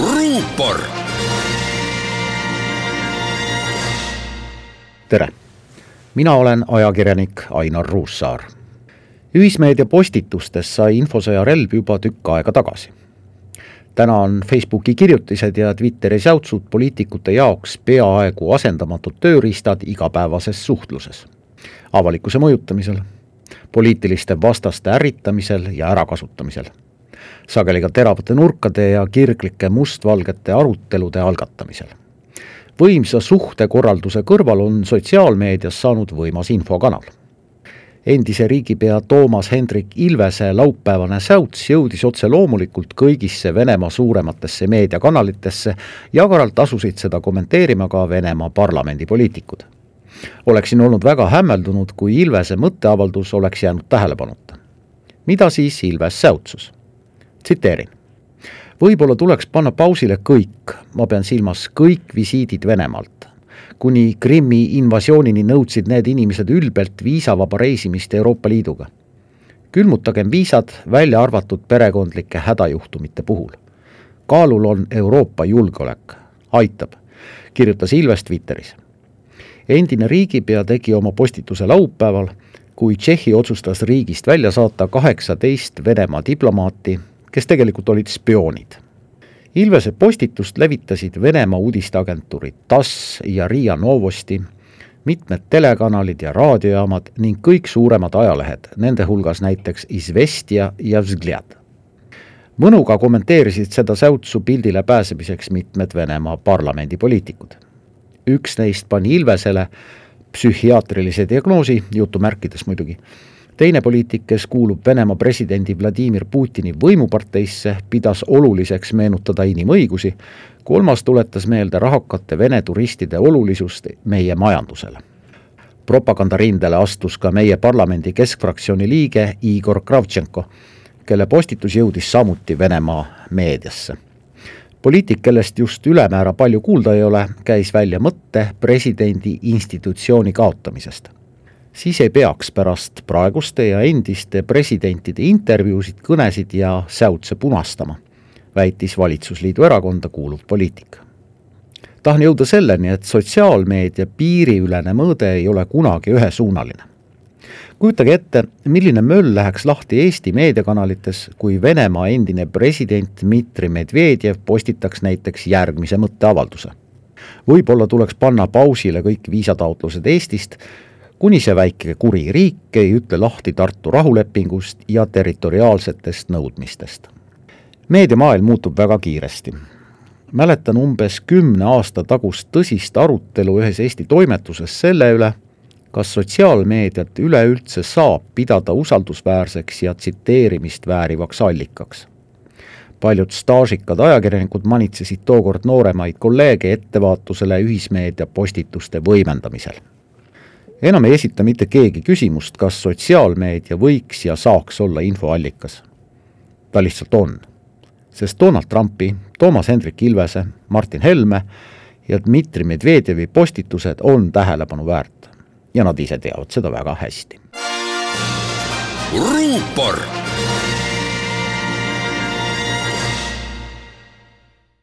ruupor. tere, mina olen ajakirjanik Ainar Ruussaar. ühismeedia postitustes sai infosõja relv juba tükk aega tagasi. täna on Facebooki kirjutised ja Twitteri säutsud poliitikute jaoks peaaegu asendamatud tööriistad igapäevases suhtluses, avalikkuse mõjutamisel, poliitiliste vastaste ärritamisel ja ärakasutamisel sageli ka teravate nurkade ja kirglike mustvalgete arutelude algatamisel. võimsa suhtekorralduse kõrval on sotsiaalmeedias saanud võimas infokanal. endise riigipea Toomas Hendrik Ilvese laupäevane säuts jõudis otse loomulikult kõigisse Venemaa suurematesse meediakanalitesse ja agaralt asusid seda kommenteerima ka Venemaa parlamendipoliitikud oleksin olnud väga hämmeldunud, kui Ilvese mõtteavaldus oleks jäänud tähelepanuta. mida siis Ilves säutsus? Tsiteerin. võib-olla tuleks panna pausile kõik, ma pean silmas kõik visiidid Venemaalt. kuni Krimmi invasioonini nõudsid need inimesed ülbelt viisavaba reisimist Euroopa Liiduga. külmutagem viisad, välja arvatud perekondlike hädajuhtumite puhul. kaalul on Euroopa julgeolek, aitab, kirjutas Ilves Twitteris endine riigipea tegi oma postituse laupäeval, kui Tšehhi otsustas riigist välja saata kaheksateist Venemaa diplomaati kes tegelikult olid spioonid. Ilvese postitust levitasid Venemaa uudisteagentuurid TASS ja Riia Novosti, mitmed telekanalid ja raadiojaamad ning kõik suuremad ajalehed, nende hulgas näiteks Izvestia ja Vzgljad. mõnuga kommenteerisid seda säutsu pildile pääsemiseks mitmed Venemaa parlamendipoliitikud. üks neist pani Ilvesele psühhiaatrilise diagnoosi, jutumärkides muidugi teine poliitik, kes kuulub Venemaa presidendi Vladimir Putini võimuparteisse, pidas oluliseks meenutada inimõigusi, kolmas tuletas meelde rahakate Vene turistide olulisust meie majandusele. propagandarindele astus ka meie parlamendi keskfraktsiooni liige Igor Kravtšenko, kelle postitus jõudis samuti Venemaa meediasse. Poliitik, kellest just ülemäära palju kuulda ei ole, käis välja mõtte presidendi institutsiooni kaotamisest siis ei peaks pärast praeguste ja endiste presidentide intervjuusid, kõnesid ja säutse punastama, väitis valitsusliidu erakonda kuuluv poliitik. tahan jõuda selleni, et sotsiaalmeedia piiriülene mõõde ei ole kunagi ühesuunaline. kujutage ette, milline möll läheks lahti Eesti meediakanalites, kui Venemaa endine president Dmitri Medvedjev postitaks näiteks järgmise mõtteavalduse. võib-olla tuleks panna pausile kõik viisataotlused Eestist kuni see väike kuri riik ei ütle lahti Tartu rahulepingust ja territoriaalsetest nõudmistest. meediamaailm muutub väga kiiresti. mäletan umbes kümne aasta tagust tõsist arutelu ühes Eesti toimetuses selle üle, kas sotsiaalmeediat üleüldse saab pidada usaldusväärseks ja tsiteerimist väärivaks allikaks. paljud staažikad ajakirjanikud manitsesid tookord nooremaid kolleege ettevaatusele ühismeedia postituste võimendamisel enam ei esita mitte keegi küsimust, kas sotsiaalmeedia võiks ja saaks olla infoallikas. ta lihtsalt on. sest Donald Trumpi, Toomas Hendrik Ilvese, Martin Helme ja Dmitri Medvedjevi postitused on tähelepanu väärt ja nad ise teavad seda väga hästi. ruupor